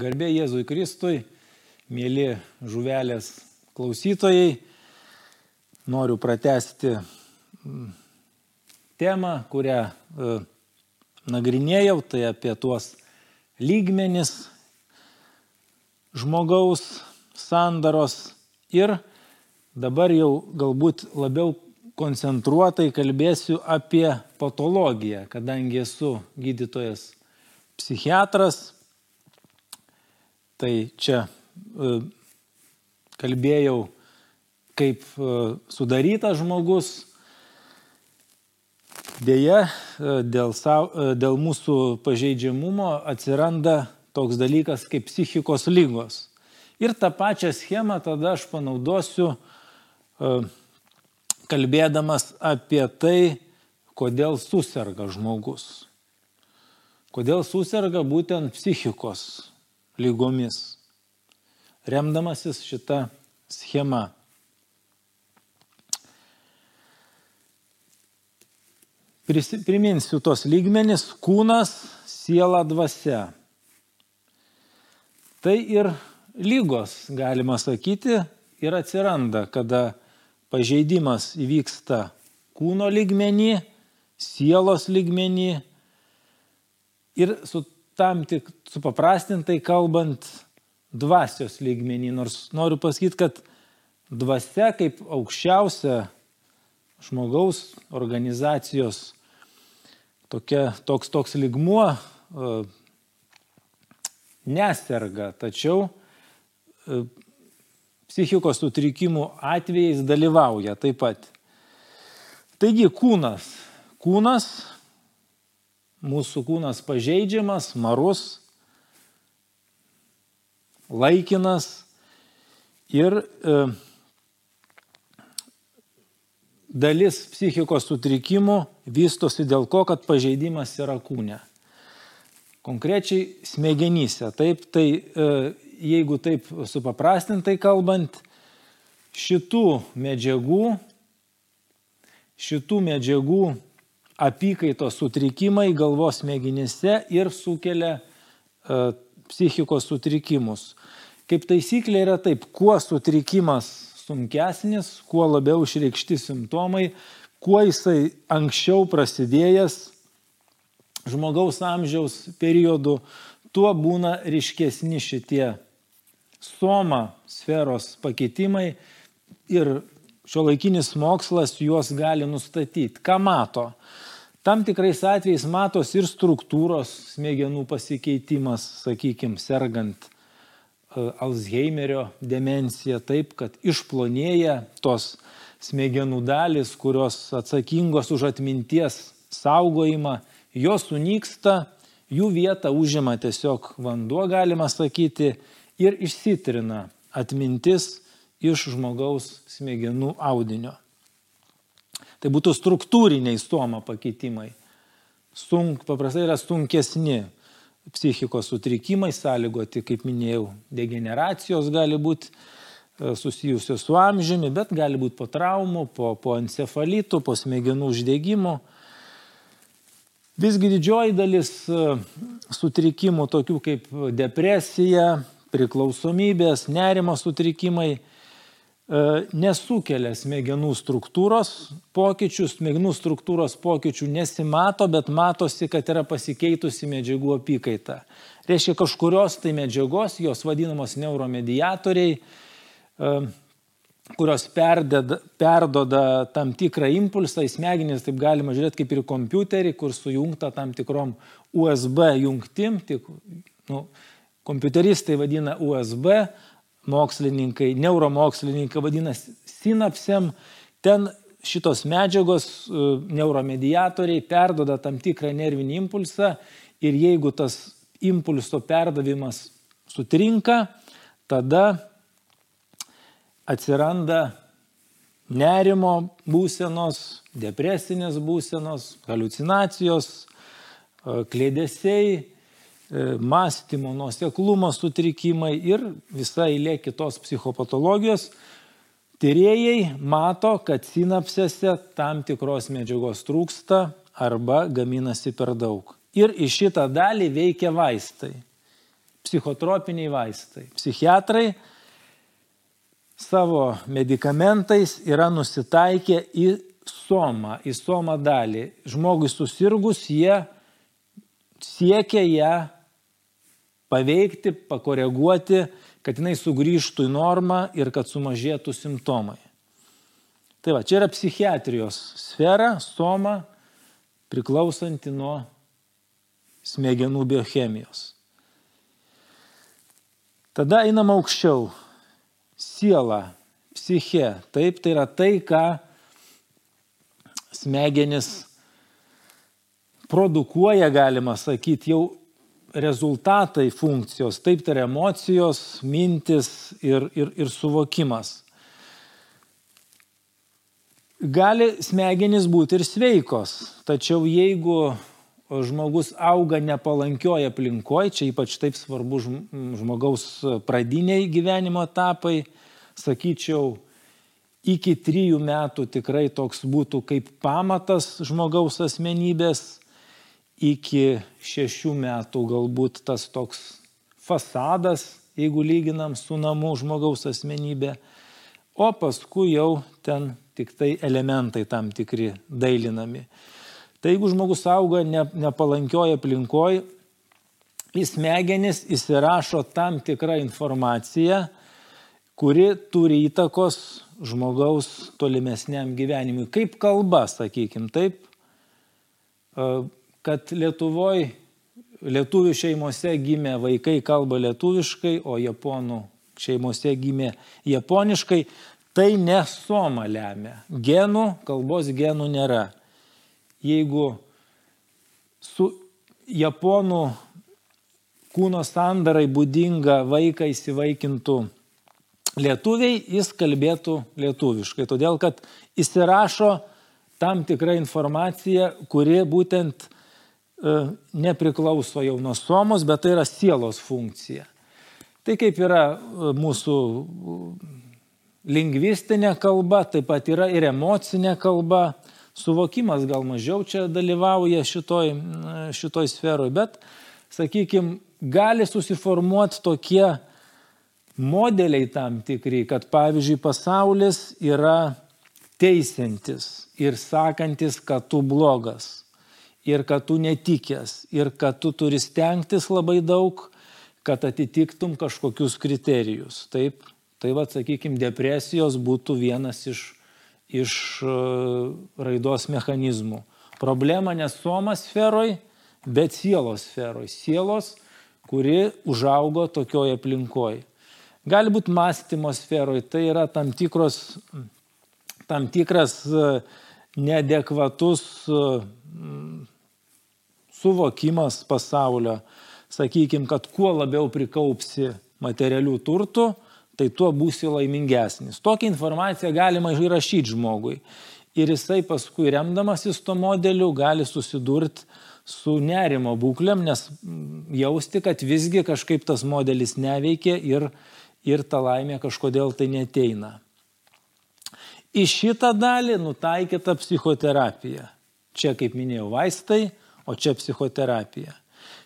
Garbė Jėzui Kristui, mėly žuvelės klausytojai, noriu pratesti mm, temą, kurią e, nagrinėjau, tai apie tuos lygmenis žmogaus sandaros ir dabar jau galbūt labiau koncentruotai kalbėsiu apie patologiją, kadangi esu gydytojas psichiatras Tai čia e, kalbėjau, kaip e, sudarytas žmogus. Deja, e, dėl, savo, dėl mūsų pažeidžiamumo atsiranda toks dalykas kaip psichikos lygos. Ir tą pačią schemą tada aš panaudosiu kalbėdamas apie tai, kodėl susirga žmogus. Kodėl susirga būtent psichikos lygomis, remdamasis šitą schemą. Priminsiu tos lygmenis - kūnas, siela, dvasia. Tai ir lygos, galima sakyti, ir atsiranda, kada pažeidimas įvyksta kūno lygmenį, sielos lygmenį ir su tam tik supaprastintai kalbant dvasios lygmenį, nors noriu pasakyti, kad dvasia kaip aukščiausia žmogaus organizacijos tokia, toks, toks lygmuo e, neserga, tačiau e, psichikos sutrikimų atvejais dalyvauja taip pat. Taigi kūnas. Kūnas mūsų kūnas pažeidžiamas, marus, laikinas ir e, dalis psichikos sutrikimų vystosi dėl to, kad pažeidimas yra kūne. Konkrečiai smegenyse. Taip, tai e, jeigu taip supaprastintai kalbant, šitų medžiagų, šitų medžiagų apykaitos sutrikimai galvos smegenyse ir sukelia uh, psichikos sutrikimus. Kaip taisyklė yra taip, kuo sutrikimas sunkesnis, kuo labiau išreikšti simptomai, kuo jisai anksčiau prasidėjęs žmogaus amžiaus periodu, tuo būna ryškesni šitie soma sferos pakeitimai ir šio laikinis mokslas juos gali nustatyti. Ką mato? Tam tikrais atvejais matos ir struktūros smegenų pasikeitimas, sakykime, sergant e, Alzheimerio demencija taip, kad išplonėja tos smegenų dalis, kurios atsakingos už atminties saugojimą, jos sunyksta, jų vietą užima tiesiog vanduo, galima sakyti, ir išsitrina atmintis iš žmogaus smegenų audinio. Tai būtų struktūriniai stoma pakeitimai. Sunk, paprastai yra sunkesni psichikos sutrikimai, sąlygoti, kaip minėjau, degeneracijos gali būti e, susijusios su amžiumi, bet gali būti po traumų, po, po encefalitų, po smegenų uždegimų. Visgi didžioji dalis e, sutrikimų, tokių kaip depresija, priklausomybės, nerimo sutrikimai, nesukelia smegenų struktūros pokyčių, smegenų struktūros pokyčių nesimato, bet matosi, kad yra pasikeitusi medžiagų apykaita. Reiškia kažkurios tai medžiagos, jos vadinamos neuromediatoriai, e, kurios perdeda, perdoda tam tikrą impulsą į smegenis, taip galima žiūrėti kaip ir kompiuterį, kur sujungta tam tikrom USB jungtim, tik, nu, kompiuteristai vadina USB, mokslininkai, neuromokslininkai vadina sinapsėm, ten šitos medžiagos, e, neuromediatoriai perdoda tam tikrą nervinį impulsą ir jeigu tas impulso perdavimas sutrinka, tada atsiranda nerimo būsenos, depresinės būsenos, halucinacijos, e, klėdesiai, E, mąstymo, nuoseklumo sutrikimai ir visa eilė kitos psichopatologijos. Tyrėjai mato, kad sinapsėse tam tikros medžiagos trūksta arba gaminasi per daug. Ir į šitą dalį veikia vaistai. psichotropiniai vaistai. Psichiatrai savo medikamentais yra nusitaikę į somą, į somą dalį. Žmogui susirgus, jie siekia ją paveikti, pakoreguoti, kad jinai sugrįžtų į normą ir kad sumažėtų simptomai. Tai va, čia yra psichiatrijos sfera, soma, priklausanti nuo smegenų biochemijos. Tada einam aukščiau. Siela, psiche. Taip, tai yra tai, ką smegenis produkuoja, galima sakyti, jau rezultatai funkcijos. Taip, tai yra emocijos, mintis ir, ir, ir suvokimas. Gali smegenys būti ir sveikos, tačiau jeigu žmogus auga nepalankioje aplinkoje, čia ypač taip svarbu žmogaus pradiniai gyvenimo etapai, sakyčiau, iki trijų metų tikrai toks būtų kaip pamatas žmogaus asmenybės, iki šešių metų galbūt tas toks fasadas, jeigu lyginam su namu žmogaus asmenybė, o paskui jau ten tik tai elementai tam tikri dailinami. Tai jeigu žmogus auga ne, nepalankioje aplinkoje, į smegenis įsirašo tam tikrą informaciją, kuri turi įtakos žmogaus tolimesniam gyvenimui. Kaip kalba, sakykim, taip, kad Lietuvoje, lietuvių šeimose gimė vaikai kalba lietuviškai, o japonų šeimose gimė japoniškai, tai ne soma lemia. Genų, kalbos genų nėra jeigu su japonų kūno sandarai būdinga vaiką įsivaikintų lietuviai, jis kalbėtų lietuviškai. Todėl, kad įsirašo tam tikrą informaciją, kuri būtent nepriklauso jau nuo somos, bet tai yra sielos funkcija. Tai kaip yra e, mūsų lingvistinė kalba, taip pat yra ir emocinė kalba, suvokimas gal mažiau čia dalyvauja šitoj, šitoj sferoj, bet, sakykime, gali susiformuoti tokie modeliai tam tikri, kad pavyzdžiui pasaulis yra teisintis ir sakantis, kad tu blogas ir kad tu netikęs ir kad tu turi stengtis labai daug, kad atitiktum kažkokius kriterijus. Taip, tai vad, sakykime, depresijos būtų vienas iš iš e, raidos mechanizmų. Problema ne soma sferoj, bet sielos sferoj. Sielos, kuri užaugo tokioje aplinkoje. Gali būti mąstymo sferoj, tai yra tam, tikros, tam tikras e, neadekvatus e, suvokimas pasaulio. Sakykime, kad kuo labiau prikaupsi materialių turtų, tai tuo būsi laimingesnis. Tokią informaciją galima įrašyti žmogui. Ir jisai paskui remdamasis to modeliu gali susidurti su nerimo būklėm, nes jausti, kad visgi kažkaip tas modelis neveikia ir, ir ta laimė kažkodėl tai neteina. Į šitą dalį nutaikyta psichoterapija. Čia, kaip minėjau, vaistai, o čia psichoterapija.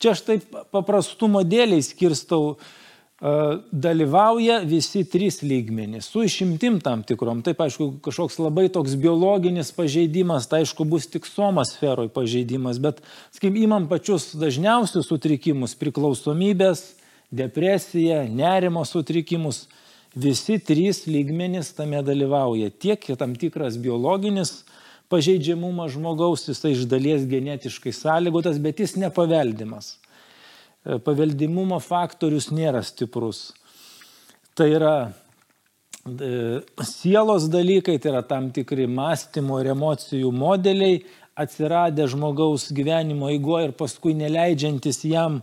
Čia aš taip paprastumo dėliai skirstau dalyvauja visi trys lygmenys, su išimtim tam tikrom. Taip, aišku, kažkoks labai toks biologinis pažeidimas, tai aišku, bus tik somas sferoj pažeidimas, bet, sakykim, imam pačius dažniausius sutrikimus - priklausomybės, depresiją, nerimo sutrikimus. Visi trys lygmenys tame dalyvauja. Tiek tam tikras biologinis pažeidžiamumas žmogaus, jisai iš dalies genetiškai sąlygotas, bet jis nepaveldimas. E, paveldimumo faktorius nėra stiprus. Tai yra e, sielos dalykai, tai yra tam tikri mąstymo ir emocijų modeliai atsiradę žmogaus gyvenimo eigoje ir paskui neleidžiantis jam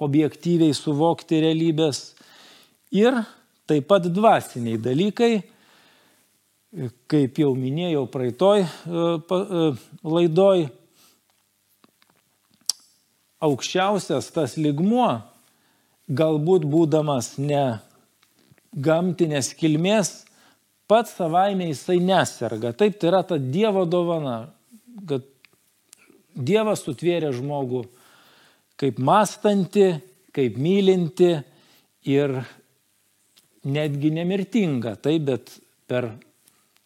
objektyviai suvokti realybės. Ir taip pat dvasiniai dalykai, kaip jau minėjau praeitoj e, laidoj, aukščiausias tas ligmuo, galbūt būdamas ne gamtinės kilmės, pats savaime jisai neserga. Taip, tai yra ta Dievo dovana, kad Dievas sutvėrė žmogų kaip mąstanti kaip mylinti ir netgi nemirtinga, taip, bet per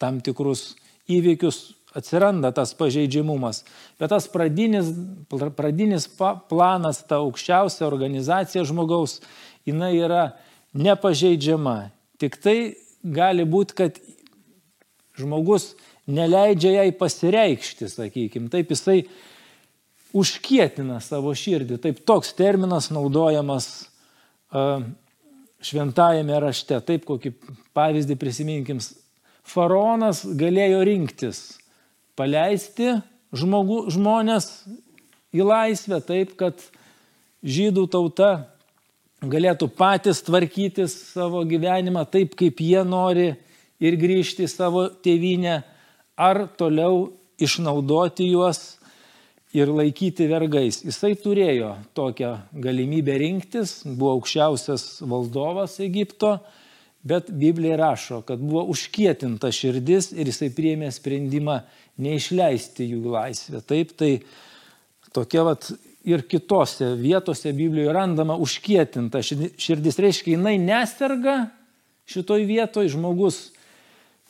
tam tikrus įvykius atsiranda tas pažeidžiamumas. Bet tas pradinis, pradinis planas, ta aukščiausia organizacija žmogaus, jinai yra nepažeidžiama. Tik tai gali būti, kad žmogus neleidžia jai pasireikšti, sakykime. Taip jisai užkietina savo širdį. Taip toks terminas naudojamas uh, šventajame rašte. Taip kokį pavyzdį prisiminkim. Faraonas galėjo rinktis paleisti žmogu, žmonės į laisvę taip, kad žydų tauta galėtų patys tvarkytis savo gyvenimą taip, kaip jie nori ir grįžti į savo tėvynę, ar toliau išnaudoti juos ir laikyti vergais. Jisai turėjo tokią galimybę rinktis, buvo aukščiausias valdovas Egipto, bet Biblija rašo, kad buvo užkietinta širdis ir jisai priėmė sprendimą neišleisti jų laisvę. Taip, tai tokia vat ir kitose vietose Biblijoje randama užkietinta širdis. Reiškia, jinai neserga šitoj vietoj žmogus.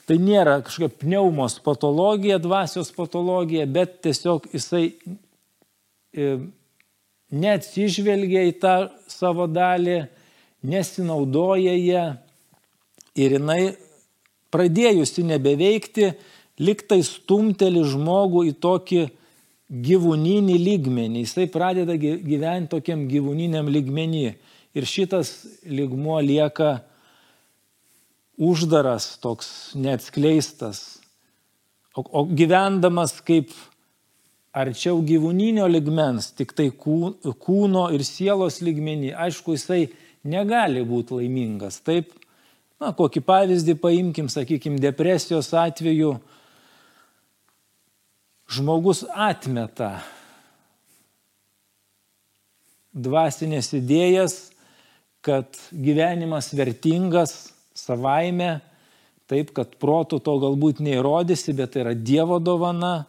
Tai nėra kažkokia pneumos patologija, dvasios patologija, bet tiesiog jisai e, neatsižvelgia į tą savo dalį, nesinaudoja ją ir jinai pradėjusi nebeveikti, liktai stumteli žmogų į tokį gyvūninį lygmenį. Jisai pradeda gyventi tokiam gyvūniniam lygmenį. Ir šitas lygmuo lieka uždaras, toks neatskleistas. O, o gyvendamas kaip arčiau gyvūninio ligmens, tik tai kūno ir sielos lygmenį, aišku, jisai negali būti laimingas. Taip, na, kokį pavyzdį paimkim, sakykim, depresijos atveju žmogus atmeta dvasinės idėjas, kad gyvenimas vertingas savaime, taip, kad protų to galbūt neįrodysi, bet tai yra Dievo dovana,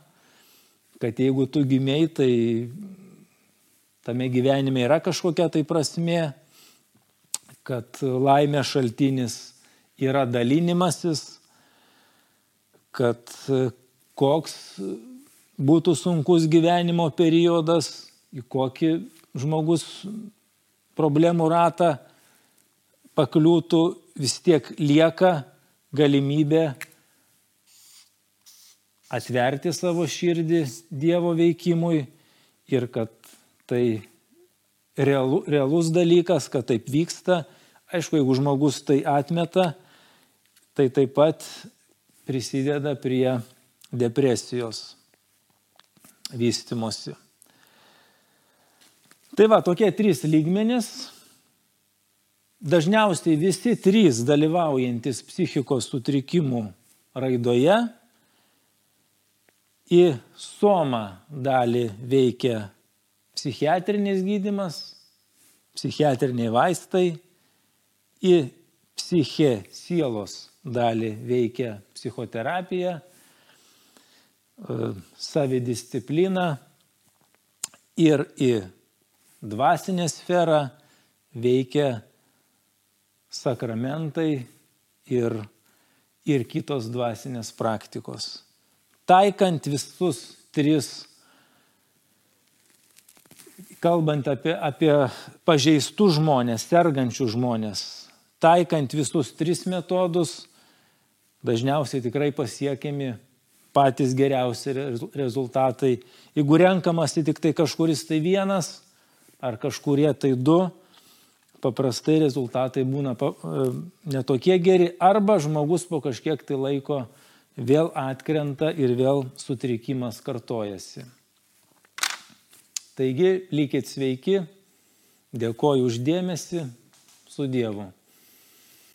kad jeigu tu gimiai, tai tame gyvenime yra kažkokia tai prasme, kad laimė šaltinis yra dalinimasis, kad koks būtų sunkus gyvenimo periodas, į kokį žmogus problemų ratą pakliūtų, vis tiek lieka galimybė atverti savo širdį Dievo veikimui ir kad tai realu, realus dalykas, kad taip vyksta. Aišku, jeigu žmogus tai atmeta, tai taip pat prisideda prie depresijos vystimosi. Tai va, tokie trys lygmenys. Dažniausiai visi trys dalyvaujantis psichikos sutrikimų raidoje į somą dalį veikia psichiatrinis gydimas, psichiatriniai vaistai, į psichė sielos dalį veikia psichoterapija, E, savidiscipliną ir į dvasinę sferą veikia sakramentai ir, ir kitos dvasinės praktikos. Taikant visus tris, kalbant apie, apie pažeistų žmonės, sergančių žmonės, taikant visus tris metodus, dažniausiai tikrai pasiekiami patys geriausi rezultatai. Jeigu renkamasi tik tai kažkuris tai vienas ar kažkurie tai du, paprastai rezultatai būna e, netokie geri arba žmogus po kažkiek tai laiko vėl atkrenta ir vėl sutrikimas kartojasi. Taigi, likit sveiki, dėkoju uždėmesi, su Dievu.